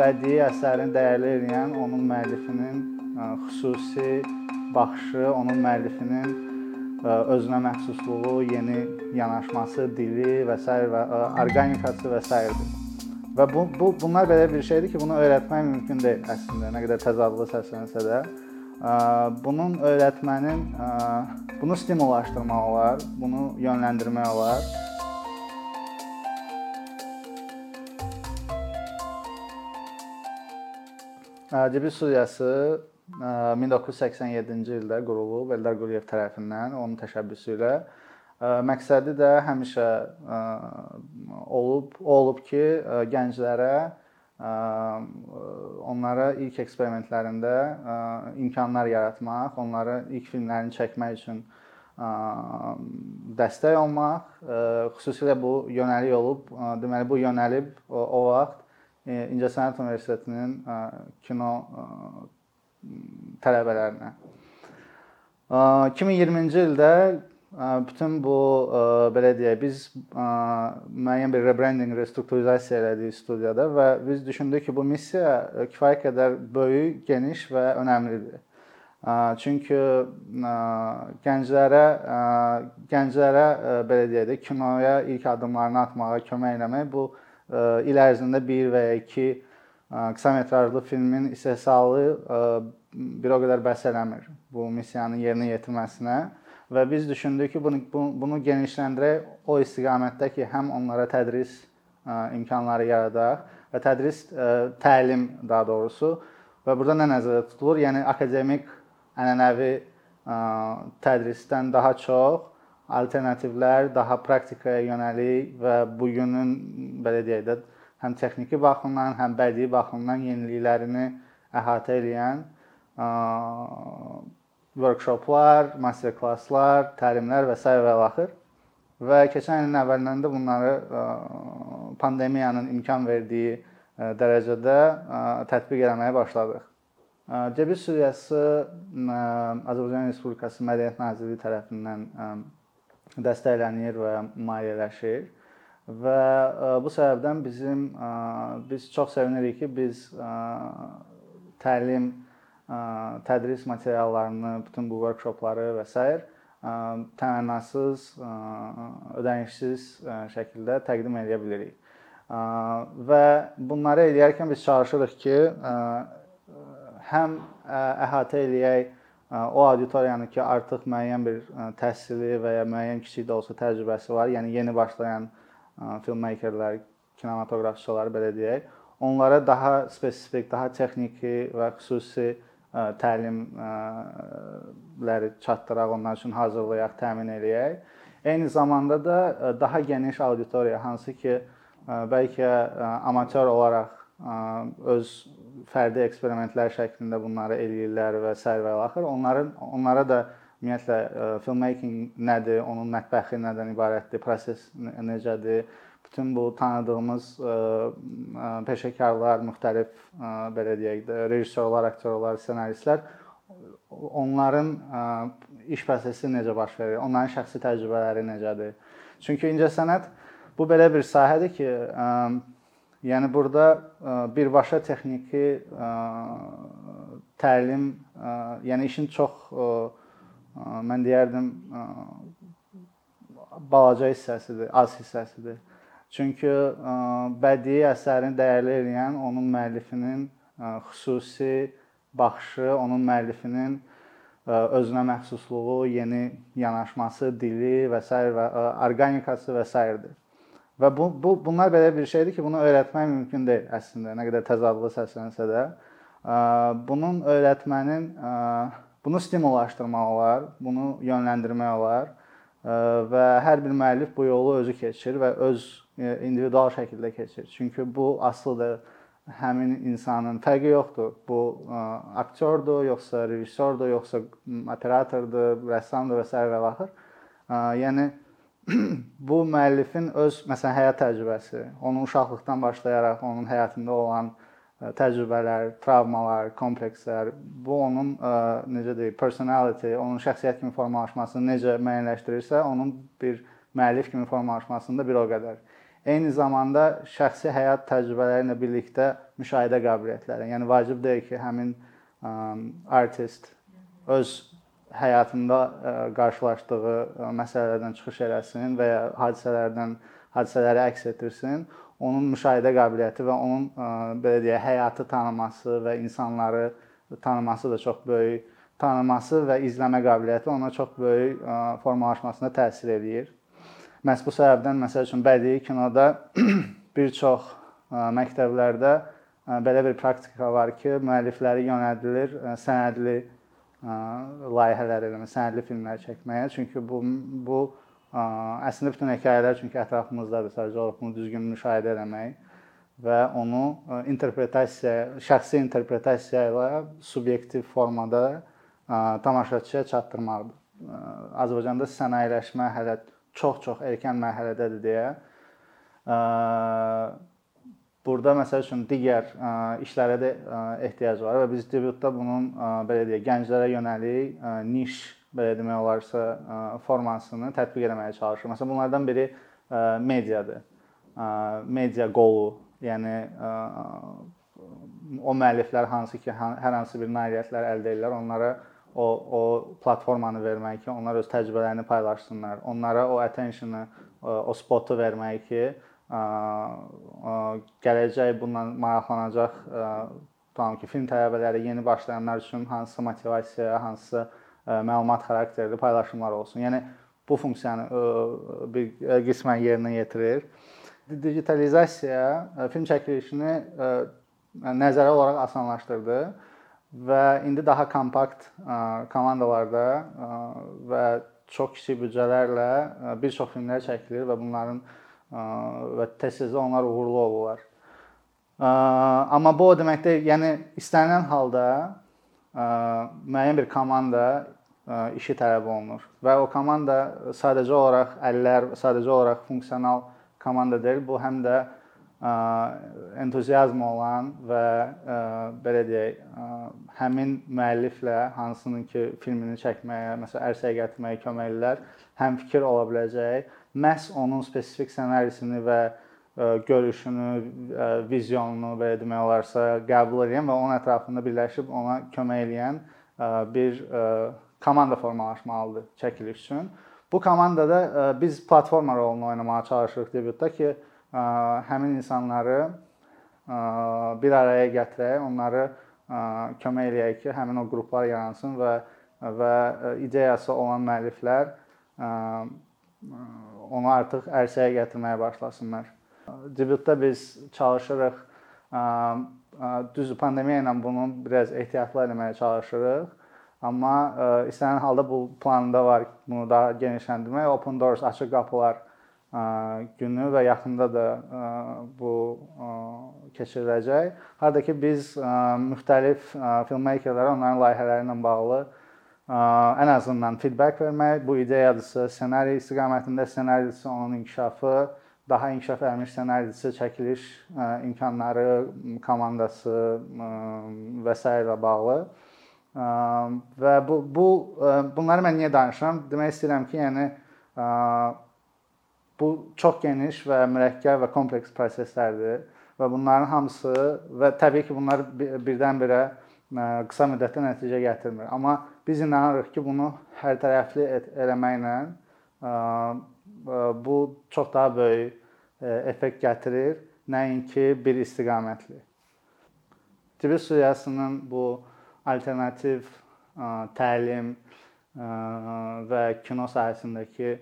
bədii əsərini dəyərli edən onun müəllifinin xüsusi baxışı, onun müəllifinin özünə məxsusluğu, yeni yanaşması, dili və s. və orqanikası və s.dir. Və bu, bu bunlar belə bir şeydir ki, bunu öyrətmək mümkün deyil əslində, nə qədər təzadlı səslənsə də. Bunun öyrətmənin bunu stimullaşdırmaq olar, bunu yönləndirmək olar. Cibli studiyası 1987-ci ildə qurulub Eldar Quliyev tərəfindən, onun təşəbbüsü ilə. Məqsədi də həmişə olub, olub ki, gənclərə onlara ilk eksperimentlərində imkanlar yaratmaq, onları ilk filmlərini çəkmək üçün dəstək olmaq, xüsusilə bu yönəlik olub, deməli bu yönəlib o vaxt İncəsənət Universitetinin kino tələbələrinə. 2020-ci ildə bütün bu belə deyək, biz müəyyən bir rebranding, restrukturizasiya elədik studiyada və biz düşündük ki, bu missiya kifayət qədər böyük, geniş və önəmlidir. Çünki gənclərə gənclərə belə deyək də kinoya ilk addımlarını atmağa kömək etmək bu il ərzində 1 və ya 2 qısa metrajlı filmin istehsalı bir o qədər bəs eləmir bu missiyanın yerinə yetirməsinə və biz düşündük ki, bunu bunu genişləndirək o istiqamətdə ki, həm onlara tədris imkanları yaradaq və tədris təlim daha doğrusu və burada nə nəzərdə tutulur? Yəni akademik ənənəvi tədrisdən daha çox alternativlər, daha praktikaya yönəlik və bu günün belə deyək də həm texniki baxımdan, həm bədii baxımdan yeniliklərini əhatə edən workshoplar, master klasslar, təlimlər və s. və axır. Və keçən ilin əvvəllərində bunları pandemiyanın imkan verdiyi dərəcədə tətbiq etməyə başladıq. Cəbir studiyası Azərbaycan Respublikası Mədəniyyət Nazirliyi tərəfindən dəstəklənir və maliyyələşir. Və bu səbəbdən bizim biz çox sevinirik ki, biz təlim tədris materiallarını, bütün bu workshopları və s. təmənnasız, ödənişsiz şəkildə təqdim edə bilərik. Və bunları edərkən biz çalışırıq ki, həm əhatə eləyək o auditoriyanı ki, artıq müəyyən bir təhsili və ya müəyyən kiçik də olsa təcrübəsi var, yəni yeni başlayan filmmakerlər, kinematoqrafçılar belə deyək, onlara daha spesifik, daha texniki və xüsusi təlimləri çatdıraq, onlar üçün hazırlayaq, təmin eləyək. Eyni zamanda da daha geniş auditoriya, hansı ki, bəlkə amatyor olaraq öz fərdi eksperimentlər şəklində bunları eləyirlər və s. və axır. Onların onlara da ümumiyyətlə filmmaking nədir, onun mətbəxi nədən ibarətdir, proses necədir, bütün bu tanıdığımız ə, ə, peşəkarlar, müxtəlif belə deyək də, rejissorlar, aktyorlar, ssenaristlər onların iş prosesi necə baş verir, onların şəxsi təcrübələri necədir? Çünki incəsənət bu belə bir sahədir ki, yəni burada ə, birbaşa texniki ə, təlim, ə, yəni işin çox mən deyərdim balaca hissəsidir, az hissəsidir. Çünki bədii əsərini dəyərli edən onun müəllifinin xüsusi baxışı, onun müəllifinin özünə məxsusluğu, yeni yanaşması, dili və s. və orqanikası və s.dir. Və bu, bu bunlar belə bir şeydir ki, bunu öyrətmək mümkün deyil əslində, nə qədər təzadlı səslənsə də. Bunun öyrətmənin bunu stimullaşdırmaq olar, bunu yönləndirmək olar və hər bir müəllif bu yolu özü keçir və öz e, individual şəkildə keçir. Çünki bu asılıdır həmin insanın fərqi yoxdur. Bu aktyordur, yoxsa rejissordur, yoxsa operatordur, rəssamdır və s. və axır. Yəni bu müəllifin öz məsələn həyat təcrübəsi, onun uşaqlıqdan başlayaraq onun həyatında olan təcrübələr, travmalar, komplekslər, bu onun ə, necə deyək, personality, onun şəxsiyyət kimi formalaşmasını necə müəyyənləşdirirsə, onun bir müəllif kimi formalaşmasında bir o qədər. eyni zamanda şəxsi həyat təcrübələri ilə birlikdə müşahidə qabiliyyətləri. Yəni vacib deyil ki, həmin artist öz həyatında qarşılaşdığı məsələlərdən çıxış eləsin və ya hadisələrdən hadisələri əks etdirsin. Onun müşahidə qabiliyyəti və onun belə deyək, həyatı tanıması və insanları tanıması da çox böyük tanıması və izləmə qabiliyyəti ona çox böyük formalaşmasına təsir eləyir. Məhz bu səbəbdən məsəl üçün bədii kinoda bir çox məktəblərdə belə bir praktika var ki, müəllifləri yönəldilir sənədli layihələr eləməyə, sənədli filmlər çəkməyə. Çünki bu bu əslində bütün hekayələr çünki ətrafımızdadır, sadəcə olaraq bunu düzgün müşahidə etmək və onu interpretasiya, şəxsi interpretasiya ilə subyektiv formada tamaşaçıya çatdırmaqdır. Azərbaycanda sənayeləşmə hələ çox-çox erkən mərhələdədir deyə burada məsəl üçün digər işlərə də ehtiyac var və biz debütdə bunun belə deyək, gənclərə yönəlik niş belə demək olarsa formasını tətbiq etməyə çalışırıq. Məsələn, bunlardan biri mediadır. Media qolu, yəni o müəlliflər hansı ki, hər hansı bir nailiyyətlər əldə edirlər, onlara o o platformanı vermək ki, onlar öz təcrübələrini paylaşsınlar. Onlara o attention-ı, o spotu vermək ki, gələcək bundan maraqlanacaq tutam ki, film tələbələri, yeni başlayanlar üçün hansısa motivasiya, hansısa məlumat xarakterli paylaşımlar olsun. Yəni bu funksiyanı bir qismən yerinə yetirir. Digitalizasiya film çəkilişini nəzərə olaraq asanlaşdırdı və indi daha kompakt komandalarda və çox kiçik büdcələrlə bir çox filmlər çəkilir və bunların və tez-tez onlar uğurlu olurlar. Amma bu o demək deyil, yəni istənilən halda müəyyən bir komanda işi tələb olunur və o komanda sadəcə olaraq əllər, sadəcə olaraq funksional komanda deyil, bu həm də entuziazm olan və belə deyək, həmin müəlliflə hansının ki, filmini çəkməyə, məsələn, ərsəyə gətirməyə kömək edirlər, həm fikir ola biləcək. Məhz onun spesifik ssenarisini və görüşünü, vizionunu belə demək olarsa qəbul edən və onun ətrafında birləşib ona kömək edən bir komanda formalaşmalıdır çəkiliş üçün. Bu komandada biz platforma rolunu oynamağa çalışırıq debütdə ki, həmin insanları bir araya gətirək, onları kömək eləyək ki, həmin o qruplar yaransın və və ideyası olan müəlliflər onu artıq ərsəyə gətirməyə başlasınlar. Debütdə biz çalışırıq düz pandemiya ilə bunu biraz ehtiyatlı etməyə çalışırıq. Amma istənilən halda bu planda var bunu daha genişləndirmək. Open Doors açıq qapılar günü və yaxında da bu keçiriləcək. Harda ki biz müxtəlif filmmakerlərə onların layihələri ilə bağlı ən azından feedback vermək, bu ideyadırsa, ssenari istiqamətində ssenarisi, onun inkişafı, daha inkişaf etmiş ssenarisi, çəkiliş imkanları, komandası və s. ilə bağlı. Və bu bu bunları mən niyə danışıram? Demək istəyirəm ki, yəni Bu çox geniş və mürəkkəb və kompleks proseslərdir və bunların hamısı və təbii ki, bunlar birdən-birə qısa müddətdə nəticə gətirmir. Amma biz inanırıq ki, bunu hər tərəfli eləməklə bu çox daha böyük effekt gətirir, nəinki bir istiqamətli. Tibet studiyasının bu alternativ təlim və kino sahəsindəki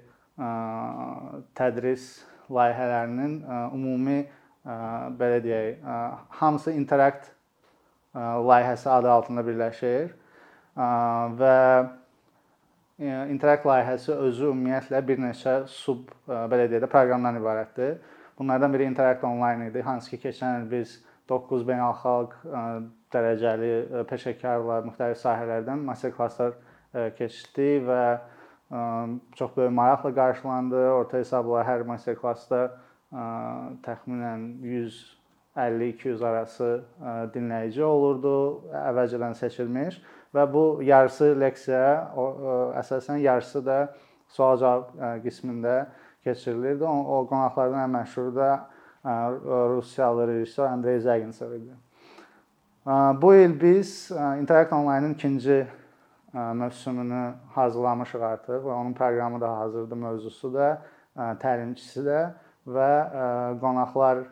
tədris layihələrinin ümumi belə deyək, hamısı interakt layihəsi adı altında birləşir və interakt layihəsi özü ümumiyyətlə bir neçə sub belə deyək də proqramdan ibarətdir. Bunlardan biri Interact Online idi, hansı ki, keçən il biz 9 beynəlxalq dərəcəli peşəkarlar müxtəlif sahələrdən master klasslar keçdi və çox böyük maraqla qarşılandı. Orta hesabla hər master klassda təxminən 150-200 arası dinləyici olurdu, əvvəlcədən seçilmiş və bu yarısı leksiya, əsasən yarısı da sual-cavab qismində keçirilirdi. O, o qonaqlardan ən məşhuru da Rusiyalı rejissor Andrey Zagintsev idi. Bu il biz Interact Online-ın ikinci mövsümünü hazırlamışıq artıq və onun proqramı da hazırdır, mövzusu da, təlimçisi də və qonaqlar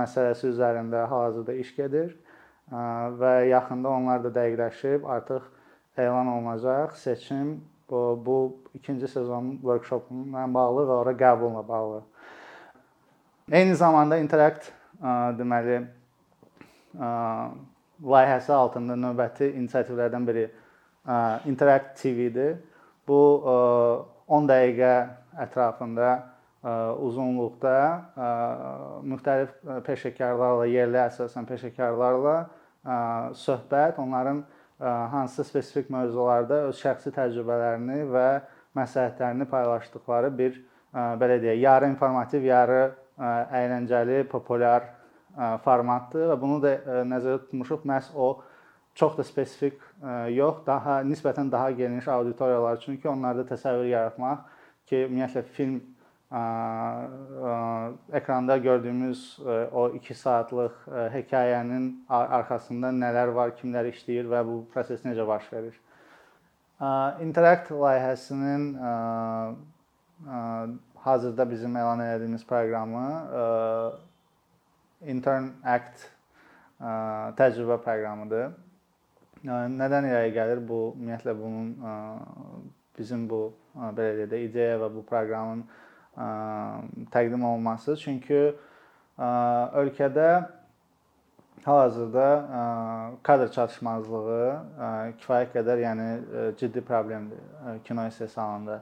məsələsi üzərində hal-hazırda iş gedir və yaxında onlar da dəqiqləşib artıq elan olunacaq seçim bu, bu ikinci sezonun workshopuna bağlı və ora qəbulla bağlı. Eyni zamanda Interact deməli layihəsi altında növbəti inisiativlərdən biri Interact TV-dir. Bu 10 dəqiqə ətrafında uzunluqda müxtəlif peşəkarlarla, yerli əsasən peşəkarlarla söhbət, onların hansı spesifik mövzularda öz şəxsi təcrübələrini və məsləhətlərini paylaşdıkları bir belə deyək, yarı informativ, yarı əyləncəli, populyar formatdır və bunu da nəzərdə tutmuşuq. Məhz o çox da spesifik yox, daha nisbətən daha geniş auditoriyalar. Üçün ki, onlarda təsəvvür yaratmaq ki, ümumiyyətlə film ekranda gördüyümüz o 2 saatlıq hekayənin arxasında nələr var, kimlər işləyir və bu proses necə baş verir. Interact layihəsinin hazırda bizim elan etdiyimiz proqramı Intern Act təcrübə proqramıdır. Nədən irəli gəlir bu? Ümumiyyətlə bunun bizim bu belə deyək də ideya və bu proqramın təqdim olunması. Çünki ölkədə hal-hazırda kadr çatışmazlığı kifayət qədər, yəni ciddi problemdir kino istehsalında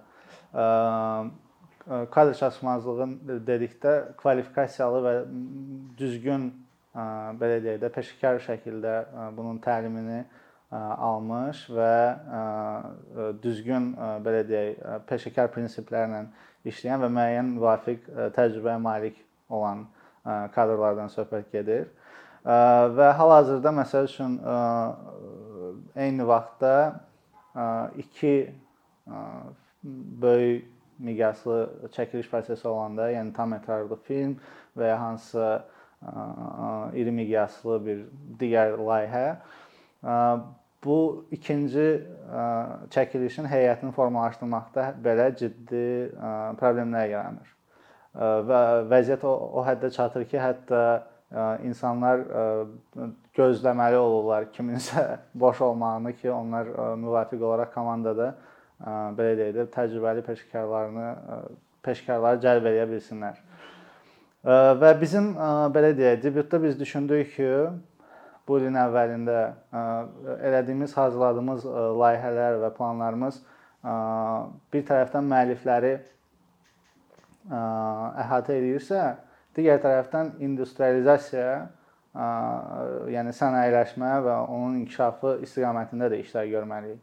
kadr çatışmazlığı dedikdə kvalifikasiyalı və düzgün belə deyək də peşəkar şəkildə bunun təlimini almış və düzgün belə deyək peşəkar prinsiplərlə işləyən və müəyyən müvafiq təcrübəyə malik olan kadrlardan söhbət gedir. Və hal-hazırda məsəl üçün eyni vaxtda iki böyük miqyaslı çəkiliş prosesi olanda, yəni tam metrajlı film və ya hansısa iri miqyaslı bir digər layihə bu ikinci çəkilişin heyətini formalaşdırmaqda belə ciddi problemlər yaranır. Və vəziyyət o, o həddə çatır ki, hətta insanlar gözləməli olurlar kiminsə boş olmağını ki, onlar müvafiq olaraq komandada belə deyək də təcrübəli peşəkarlarını peşəkarları cəlb edə bilsinlər. Və bizim belə deyək, debütdə biz düşündük ki, bu ilin əvvəlində elədiyimiz, hazırladığımız layihələr və planlarımız bir tərəfdən müəllifləri əhatə edirsə, digər tərəfdən industrializasiya, yəni sənayeləşmə və onun inkişafı istiqamətində də işlər görməliyik.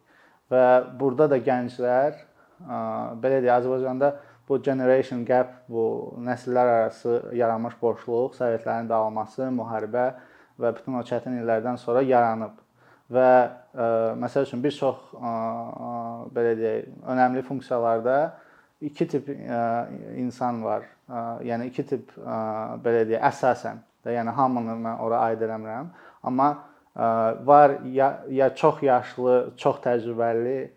Və burada da gənclər belə deyək, Azərbaycanda bu generation gap, bu nəsillər arası yaranmış boşluq, Sovetlərin dağılması, müharibə və bütün o çətin illərdən sonra yaranıb. Və ə, məsəl üçün bir çox ə, belə deyək, önəmli funksiyalarda iki tip ə, insan var. Ə, yəni iki tip ə, belə deyək, əsasən də, yəni hamını mən ora aid eləmirəm, amma var ya, ya çox yaşlı, çox təcrübəli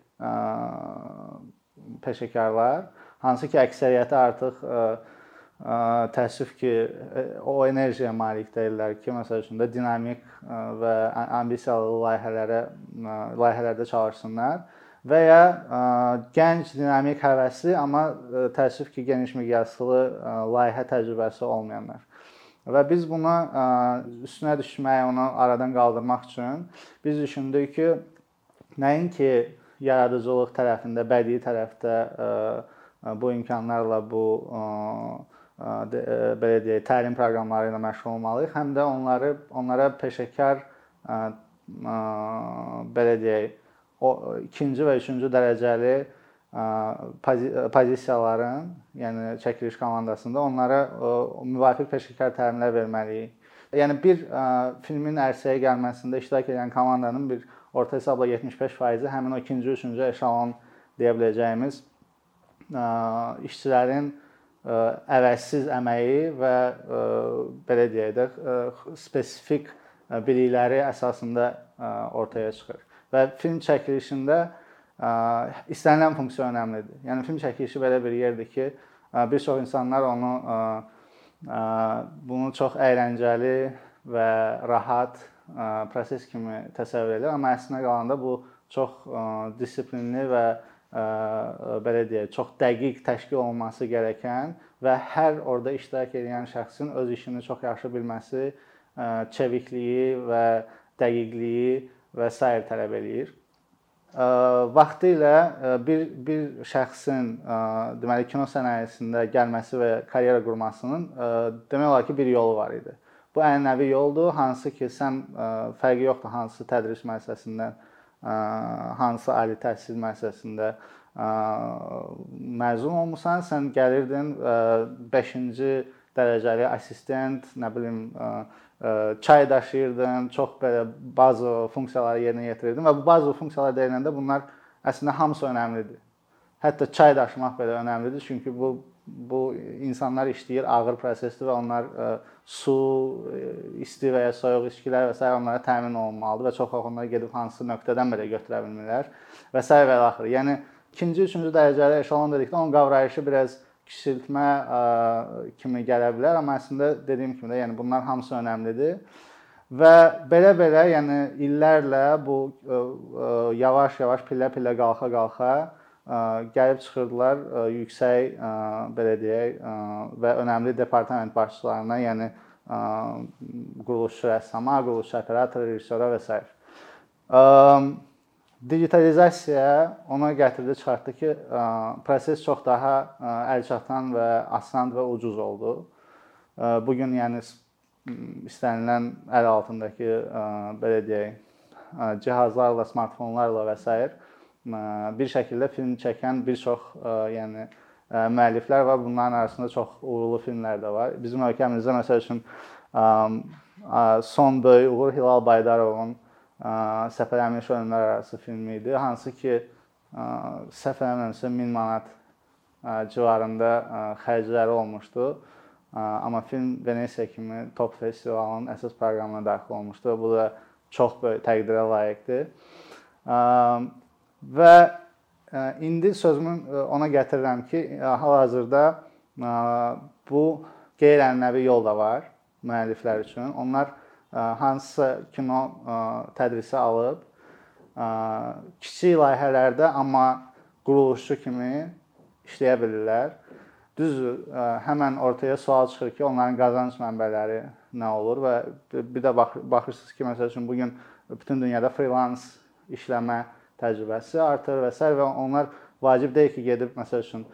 peşəkarlar, hansı ki, əksəriyyəti artıq təəssüf ki, o enerjiyaya malik deyillər ki, məsəl üçün də dinamik və ambisiyalı layihələrə layihələrdə çalışsınlar və ya gənc, dinamik, həvəsli, amma təəssüf ki, geniş miqyaslı layihə təcrübəsi olmayanlar. Və biz buna üstünə düşmək, onu aradan qaldırmaq üçün biz düşündük ki, nəinki yaradıcılıq tərəfində, bədii tərəfdə bu imkanlarla bu belə deyək, təlim proqramları ilə məşğul olmalıyıq, həm də onları onlara peşəkar belə deyək, o ikinci və üçüncü dərəcəli pozisiyaların, yəni çəkiliş komandasında onlara müvafiq peşəkar təlimlər verməliyik. Yəni bir filmin ərsəyə gəlməsində iştirak edən komandanın bir orta hesabla 75%-i həmin o ikinci, üçüncü eşalon deyə biləcəyimiz işçilərin əvəzsiz əməyi və belə deyək də spesifik bilikləri əsasında ortaya çıxır. Və film çəkilişində istənilən funksiya önəmlidir. Yəni film çəkilişi belə bir yerdir ki, bir çox insanlar onu bunu çox əyləncəli və rahat proses kimi təsəvvür edir, amma əslində qalanda bu çox dissiplinli və belə deyək, çox dəqiq təşkil olunması gərəkən və hər orada iştirak edən şəxsin öz işini çox yaxşı bilməsi, çevikliyi və dəqiqliyi və s. tələb eləyir. Vaxtilə bir bir şəxsin deməli kino sənayesində gəlməsi və karyera qurmasının demək olar ki, bir yolu var idi. Bu ənənəvi yoldur, hansı ki, sən fərqi yoxdur hansı tədris müəssisəsindən hansı ali təhsil müəssisəsində məzun olmusan, sən gəlirdin 5-ci dərəcəli assistent, nə bilim, çay daşıyırdın, çox belə bazı funksiyaları yerinə yetirirdin və bu bazı funksiyalar deyiləndə bunlar əslində hamısı önəmlidir. Hətta çay daşımaq belə önəmlidir, çünki bu bu insanlar işləyir, ağır prosesdir və onlar ə, e, su, e, isti və ya soyuq içkilər və s. onlara təmin olunmalıdır və çox vaxt onlar gedib hansı nöqtədən belə götürə bilmirlər və s. və axır. Yəni ikinci, üçüncü dərəcəli eşelon dedikdə onun qavrayışı biraz kiçiltmə ə, e, kimi gələ bilər, amma əslində dediyim kimi də, yəni bunlar hamısı önəmlidir. Və belə-belə, yəni illərlə bu yavaş-yavaş pillə-pillə qalxa-qalxa gəlib çıxırdılar yüksək belə deyək və önəmli departament başçılarına, yəni quruluşçu rəssama, quruluşçu operator, rejissora və s. Digitalizasiya ona gətirdi, çıxartdı ki, proses çox daha əlçatan və asan və ucuz oldu. Bu gün yəni istənilən əl altındakı belə deyək cihazlarla, smartfonlarla və s bir şəkildə film çəkən bir çox yəni müəlliflər var. Bunların arasında çox uğurlu filmlər də var. Bizim ölkəmizdə məsəl üçün son böyük uğur Hilal Baydarovun Səfər Əmir ölümlər arası filmi idi. Hansı ki səhv eləmirəmsə 1000 manat civarında xərcləri olmuşdu. Amma film Venesiya kimi top festivalının əsas proqramına daxil olmuşdu. Bu da çox böyük təqdirə layiqdir. Və e, indi sözümü e, ona gətirirəm ki, e, hal-hazırda bu qeyri-ənənəvi yol da var müəlliflər üçün. Onlar hansısa kino tədrisi alıb kiçik layihələrdə amma quruluşçu kimi işləyə bilirlər. Düzdür, həmin ortaya sual çıxır ki, onların qazanc mənbələri nə olur və bir də baxırsınız ki, məsəl üçün bu gün bütün dünyada freelance işləmə təcrübəsi artır və s. və onlar vacib deyil ki, gedib məsəl üçün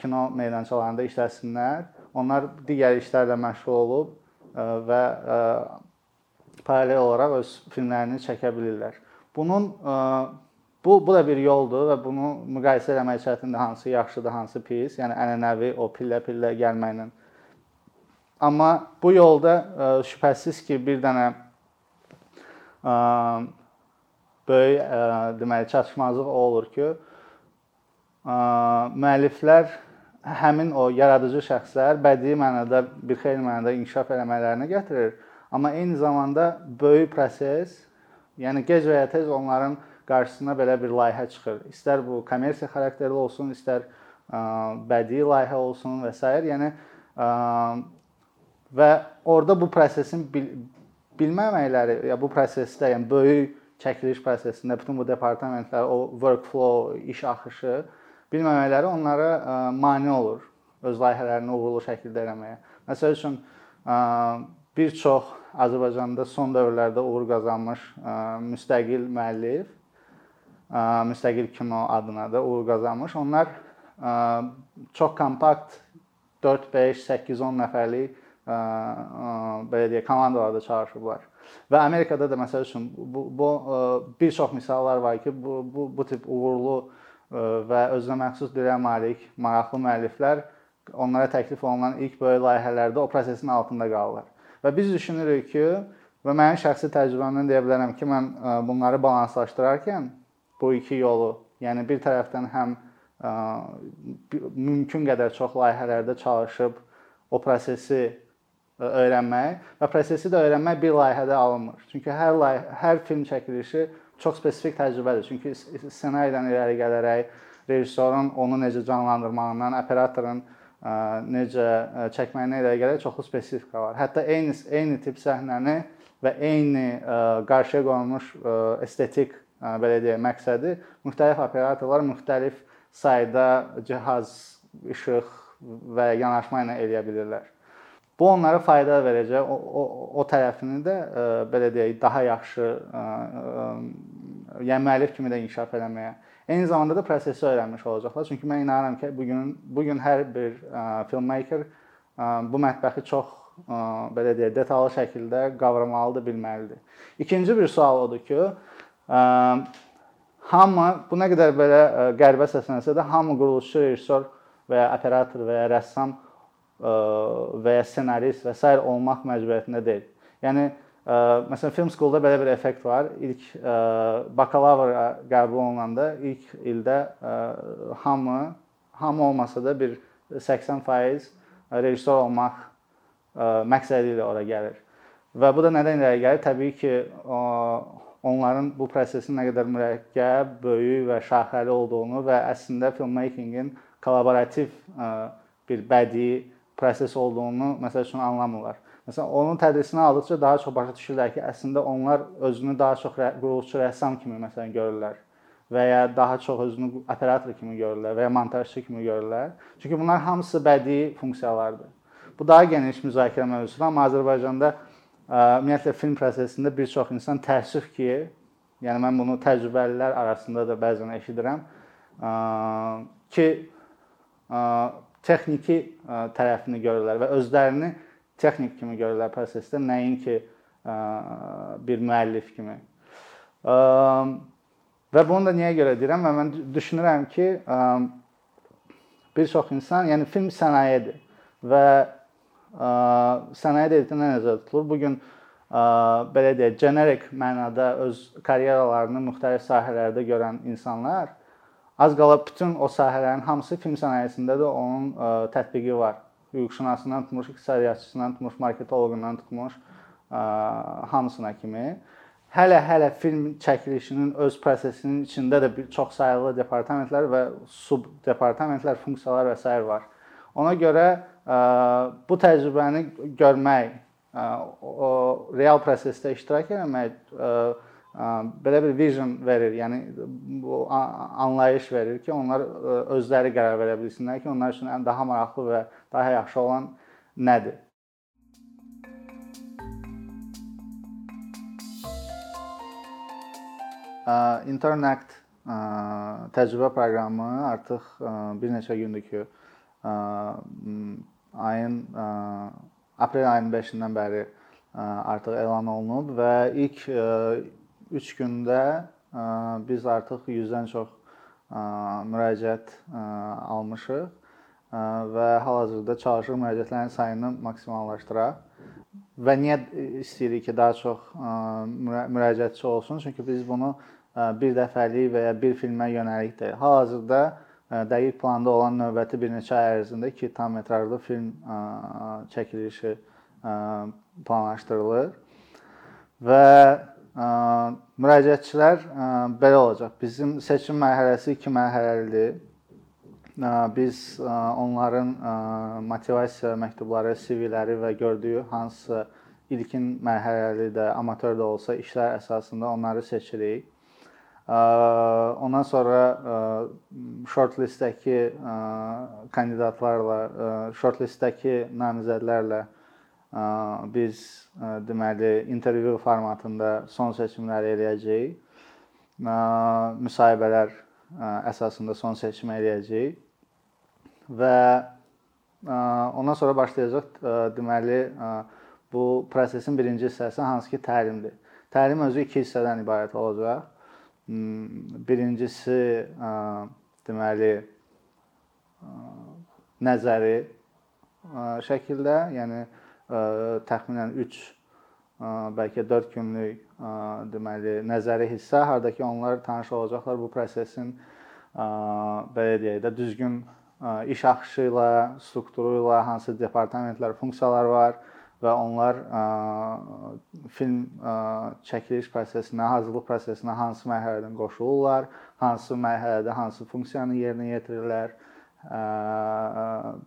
kino meydançalarında işləsinlər. Onlar digər işlərlə məşğul olub və paralel olaraq öz filmlərini çəkə bilirlər. Bunun bu bu da bir yoldur və bunu müqayisə etmək çətindir, hansı yaxşıdır, hansı pis. Yəni ənənəvi o pillə-pillə gəlməklə. Amma bu yolda şübhəsiz ki, bir dənə böyük ə, deməli çatışmazlıq o olur ki, ə, müəlliflər həmin o yaradıcı şəxslər bədii mənada bir xeyli mənada inkişaf eləmələrinə gətirir. Amma eyni zamanda böyük proses, yəni gec və ya tez onların qarşısına belə bir layihə çıxır. İstər bu kommersiya xarakterli olsun, istər ə, bədii layihə olsun və s. Yəni ə, və orada bu prosesin bil, bilməməkləri ya bu prosesdə, yəni böyük çəkiliş prosesində bütün bu departamentlər, o workflow, iş axışı bilməmələri onlara ə, mane olur öz layihələrini uğurlu şəkildə eləməyə. Məsəl üçün ə, bir çox Azərbaycanda son dövrlərdə uğur qazanmış ə, müstəqil müəllif, ə, müstəqil kino adına da uğur qazanmış. Onlar ə, çox kompakt 4, 5, 8, 10 nəfərlik ə, ə, belə deyək komandalarda çalışıblar. Və Amerikada da məsəl üçün bu, bu e, bir çox misallar var ki, bu bu bu tip uğurlu e, və özünə məxsus dilə malik, maraqlı müəlliflər onlara təklif olunan ilk böyük layihələrdə o prosesin altında qalırlar. Və biz düşünürük ki, və mənim şəxsi təcrübəmdən deyə bilərəm ki, mən e, bunları balanslaşdırarkən bu iki yolu, yəni bir tərəfdən həm mümkün qədər çox layihələrdə çalışıb o prosesi öyrənmək və prosesi də öyrənmək bir layihədə alınmır. Çünki hər layihə, hər film çəkilişi çox spesifik təcrübədir. Çünki ssenaridən irəli gələrək rejissorun onu necə canlandırmağından, operatorun necə çəkməyinə irəli gələrək çoxlu spesifika var. Hətta eyni eyni tip səhnəni və eyni qarşıya qoyulmuş estetik belə deyək məqsədi müxtəlif operatorlar müxtəlif sayda cihaz, işıq və yanaşma ilə eləyə bilirlər. Bu onlara fayda verəcək. O, o, o tərəfini də ə, e, belə deyək, daha yaxşı ə, e, ə, e, yəni müəllif kimi də inkişaf eləməyə. Eyni zamanda da prosesi öyrənmiş olacaqlar. Çünki mən inanıram ki, bu gün bu gün hər bir ə, filmmaker ə, bu mətbəxi çox ə, belə deyək, detallı şəkildə qavramalıdır, bilməlidir. İkinci bir sual odur ki, ə, hamı bu nə qədər belə ə, qəribə səslənsə də hamı quruluşçu, rejissor və ya operator və ya rəssam və ya ssenarist və s. olmaq məcburiyyətində deyil. Yəni məsələn film school-da belə bir effekt var. İlk bakalavra qəbul olunanda ilk ildə hamı hamı olmasa da bir 80% rejissor olmaq məqsədi ilə ora gəlir. Və bu da nədən irəli gəlir? Təbii ki, onların bu prosesin nə qədər mürəkkəb, böyük və şaxəli olduğunu və əslində filmmakingin kollaborativ bir bədii proses olduğunu məsəl üçün anlamırlar. Məsələn, onun tədrisini aldıqca daha çox başa düşürlər ki, əslində onlar özünü daha çox quruluşçu rəssam kimi məsələn görürlər və ya daha çox özünü operator kimi görürlər və ya montajçı kimi görürlər. Çünki bunlar hamısı bədii funksiyalardır. Bu daha geniş müzakirə mövzusudur, amma Azərbaycanda ümumiyyətlə film prosesində bir çox insan təəssüf ki, yəni mən bunu təcrübəlilər arasında da bəzən eşidirəm ki, texniki tərəfini görürlər və özlərini texnik kimi görürlər prosesdə, nəinki bir müəllif kimi. Və bunu da niyə görə deyirəm? Və mən düşünürəm ki, bir çox insan, yəni film sənayedir və sənaye dedikdə nəzərdə tutulur? Bu gün belə deyək, generik mənada öz karyeralarını müxtəlif sahələrdə görən insanlar Az qala bütün o sahələrin hamısı film sənayesində də onun ə, e, tətbiqi var. Hüquqşünasından tutmuş, iqtisadiyyatçısından tutmuş, marketoloqundan tutmuş ə, e, hamısına kimi. Hələ hələ film çəkilişinin öz prosesinin içində də bir çox saylı departamentlər və sub departamentlər, funksiyalar və s. var. Ona görə ə, e, bu təcrübəni görmək, ə, o real prosesdə iştirak etmək belə bir vision verir. Yəni bu anlayış verir ki, onlar özləri qərar verə bilsinlər ki, onlar üçün daha maraqlı və daha yaxşı olan nədir. Interact təcrübə proqramı artıq bir neçə gündür ki, ayın aprel ayının 5-dən bəri artıq elan olunub və ilk 3 gündə biz artıq 100-dən çox müraciət almışıq və hal-hazırda çalışırıq müraciətlərin sayını maksimallaşdıraq. Və niyə istəyirik ki, daha çox müraciətçi olsun? Çünki biz bunu bir dəfəlik və ya bir filmə yönəlik deyil. Hal-hazırda dəqiq planda olan növbəti bir neçə ay ərzində 2 tam metrajlı film çəkilişi planlaşdırılır. Və müraciətçilər belə olacaq. Bizim seçim mərhələsi 2 mərhələlidir. Biz onların motivasiya məktubları, CV-ləri və gördüyü hansısa ilkin mərhələli də, amatör də olsa işlər əsasında onları seçirik. Ondan sonra shortlistdəki kandidatlarla, shortlistdəki namizədlərlə biz deməli intervyu formatında son seçimləri eləyəcəyik. Müsahibələr əsasında son seçim eləyəcəyik və ondan sonra başlayacaq deməli bu prosesin birinci hissəsi hansı ki təlimdir. Təlim özü iki hissədən ibarət olacaq. Birincisi deməli nəzəri şəkildə, yəni təxminən 3 bəlkə 4 günlük deməli nəzəri hissə, harda ki onlar tanış olacaqlar bu prosesin belə deyək də düzgün iş axışı ilə, strukturu ilə hansı departamentlər, funksiyalar var və onlar film çəkiliş prosesinə, hazırlıq prosesinə hansı mərhələdən qoşulurlar, hansı mərhələdə hansı funksiyanı yerinə yetirirlər,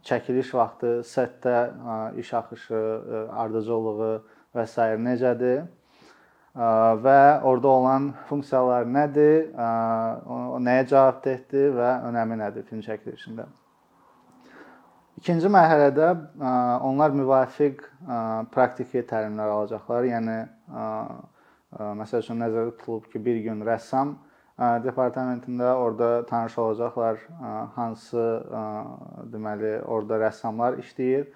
çəkiliş vaxtı setdə iş axışı, ardıcıllığı və s. necədir? və orada olan funksiyalar nədir, nəyə cavabdehdir və önəmi nədir film çəkilişində. İkinci mərhələdə onlar müvafiq praktiki təlimlər alacaqlar. Yəni məsəl üçün nəzərdə tutulub ki, bir gün rəssam departamentində orada tanış olacaqlar hansı deməli orada rəssamlar işləyir,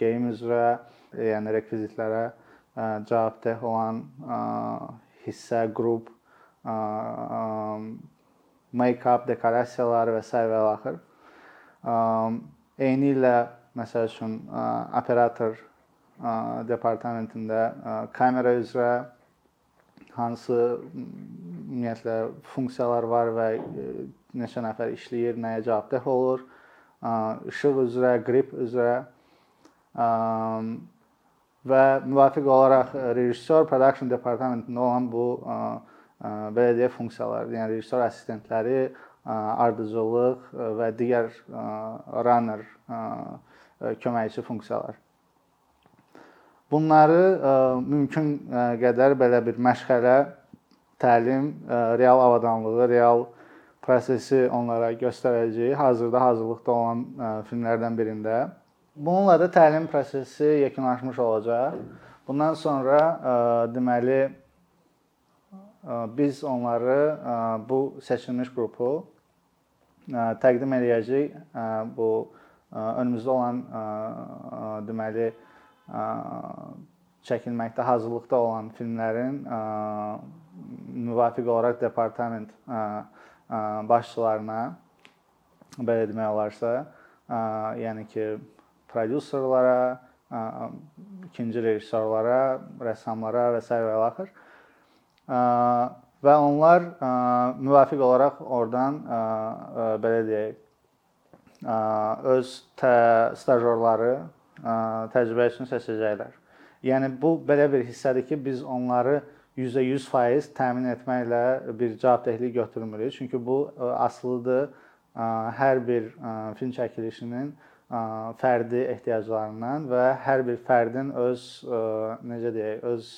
geyim üzrə, yəni rekvizitlərə cavabdeh olan hissə, qrup, make-up, dekorasiyalar və s. və axır. Eyni ilə məsəl üçün operator departamentində kamera üzrə hansı ümumiyyətlə funksiyalar var və neçə nəfər işləyir, nəyə cavabdeh olur, işıq üzrə, qrip üzrə və müvafiq olaraq rejissor production departamentində olan bu belə deyək funksiyalar, yəni rejissor assistentləri ardıcıllıq və digər runner köməkçi funksiyalar. Bunları mümkün qədər belə bir məşğələ, təlim, real avadanlığı, real prosesi onlara göstərəcəyi hazırda hazırlıqda olan filmlərdən birində. Bununla da təlim prosesi yekunlaşmış olacaq. Bundan sonra deməli biz onları bu seçilmiş qrupu təqdim eləyəcəyik bu önümüzdə olan deməli çəkilməkdə hazırlıqda olan filmlərin müvafiq olaraq departament başçılarına belə demək olarsa, yəni ki, prodüserlərə, ikinci rejissorlara, rəssamlara və s. və axır və onlar müvafiq olaraq oradan belə deyək öz tə, stajyorları təcrübə üçün seçəcəklər. Yəni bu belə bir hissədir ki, biz onları %100% təmin etməklə bir cavabdehlik götürmürük. Çünki bu ə, asılıdır ə, hər bir ə, film çəkilişinin fərdi ehtiyaclarından və hər bir fərdin öz necə deyək, öz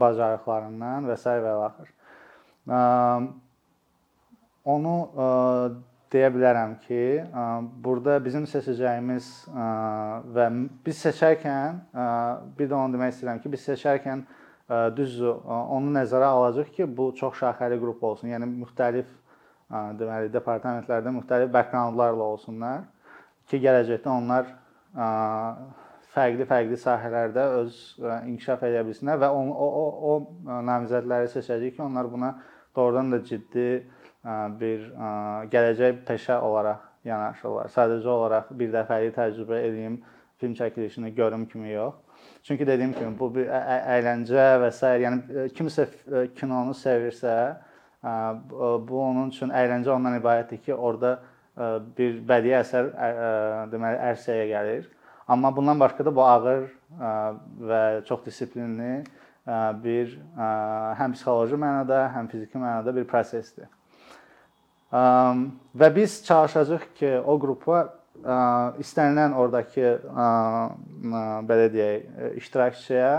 bacarıqlarından və s. və axır. Onu deyə bilərəm ki, burada bizim seçəcəyimiz və biz seçərkən bir də onu demək istəyirəm ki, biz seçərkən düzdür, onu nəzərə alacağıq ki, bu çox şaxəli qrup olsun. Yəni müxtəlif deməli departamentlərdə müxtəlif backgroundlarla olsunlar ki, gələcəkdə onlar fərqli-fərqli sahələrdə öz inkişaf edə bilsinlər və o o o, namizədləri seçəcəyik ki, onlar buna doğrudan da ciddi bir gələcək peşə olaraq yanaşırlar. Sadəcə olaraq bir dəfəlik təcrübə edeyim, film çəkilişini görüm kimi yox. Çünki dediyim kimi bu bir əyləncə və s. yəni kimsə kinonu sevirsə, bu onun üçün əyləncə ondan ibarətdir ki, orada bir bədii əsər deməli ərsəyə gəlir Amma bundan başqa da bu ağır və çox dissiplinli bir həm psixoloji mənada, həm fiziki mənada bir prosesdir. Və biz çalışacağıq ki, o qrupa istənilən ordakı belə deyək, iştirakçıya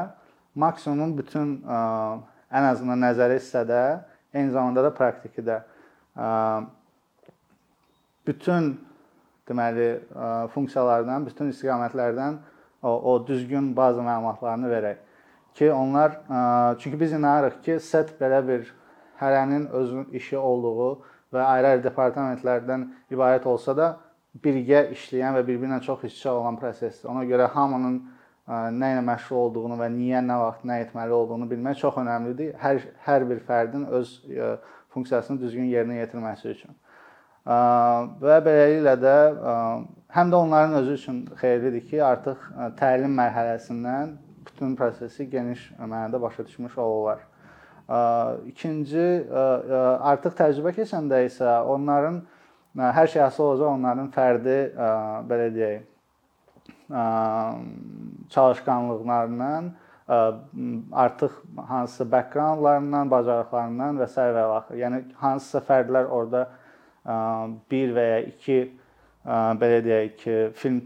maksimum bütün ən azından nəzəri hissədə, eyni zamanda da praktikdə bütün deməli funksiyalardan, bütün istiqamətlərdən o, o düzgün baza məlumatlarını verək. Ki, onlar çünki biz inanırıq ki, set belə bir hərənin özünün işi olduğu və ayrı-ayrı departamentlərdən ibarət olsa da birgə işləyən və bir-birinə çox iç-içə olan prosesdir. Ona görə hamının nə ilə məşğul olduğunu və niyə, nə vaxt nə etməli olduğunu bilmək çox əhəmiylidir. Hər hər bir fərdin öz funksiyasını düzgün yerinə yetirməsi üçün və beləliklə də həm də onların özü üçün xeyirlidir ki, artıq təlim mərhələsindən bütün prosesi geniş mənada başa düşmüş olurlar. İkinci artıq təcrübə keçəndə isə onların hər şey asılı olacaq onların fərdi belə deyək çalışqanlıqlarından artıq hansısa backgroundlarından, bacarıqlarından və s. və axır. Yəni hansısa fərdlər orada bir və ya iki belə deyək ki, film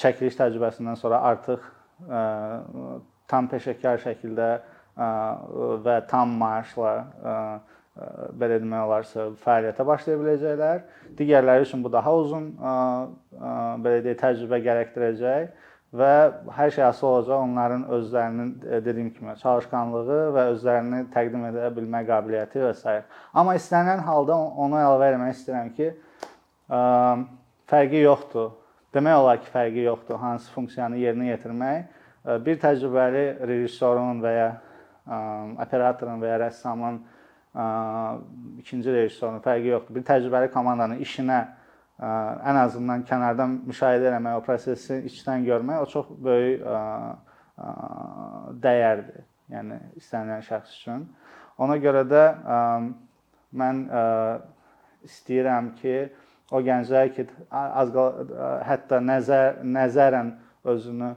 çəkiliş təcrübəsindən sonra artıq tam peşəkar şəkildə və tam maaşla belə demək olarsa fəaliyyətə başlaya biləcəklər. Digərləri üçün bu daha uzun belə deyək təcrübə gərəkdirəcək və hər şey asılı olacaq onların özlərinin dediyim kimi çalışqanlığı və özlərini təqdim edə bilmə qabiliyyəti və s. Amma istənilən halda onu əlavə etmək istəyirəm ki, fərqi yoxdur. Demək olar ki, fərqi yoxdur hansı funksiyanı yerinə yetirmək. Bir təcrübəli rejissorun və ya operatorun və ya rəssamın ikinci rejissorun fərqi yoxdur. Bir təcrübəli komandanın işinə ən azından kənardan müşahidə etmək, o prosesi içdən görmək o çox böyük dəyərdir. Yəni istənilən şəxs üçün. Ona görə də mən istəyirəm ki, o gənclər ki, az hətta nəzər nəzərən özünü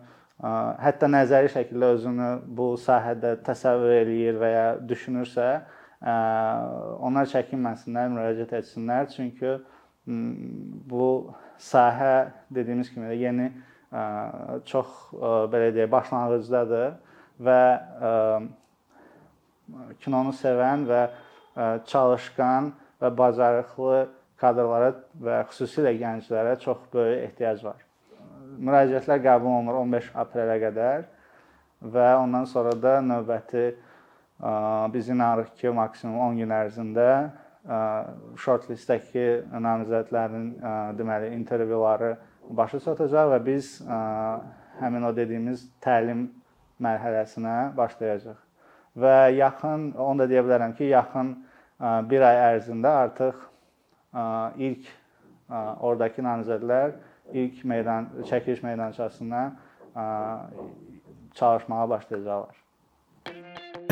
hətta nəzəri şəkildə özünü bu sahədə təsəvvür eləyir və ya düşünürsə, onlar çəkinməsinlər, müraciət etsinlər. Çünki bu sahə dediyimiz kimi də yeni çox belə deyək, başlanğıcdadır və kinonu sevən və çalışqan və bacarıqlı kadrlara və xüsusilə gənclərə çox böyük ehtiyac var. Müraciətlər qəbul olunur 15 aprelə qədər və ondan sonra da növbəti biz inanırıq ki, maksimum 10 gün ərzində shortlistdəki namizədlərin deməli intervyuları başa çatacaq və biz həmin o dediyimiz təlim mərhələsinə başlayacaq. Və yaxın, onu da deyə bilərəm ki, yaxın 1 ay ərzində artıq ilk oradakı namizədlər ilk meydan çəkiliş meydançasına çalışmağa başlayacaqlar.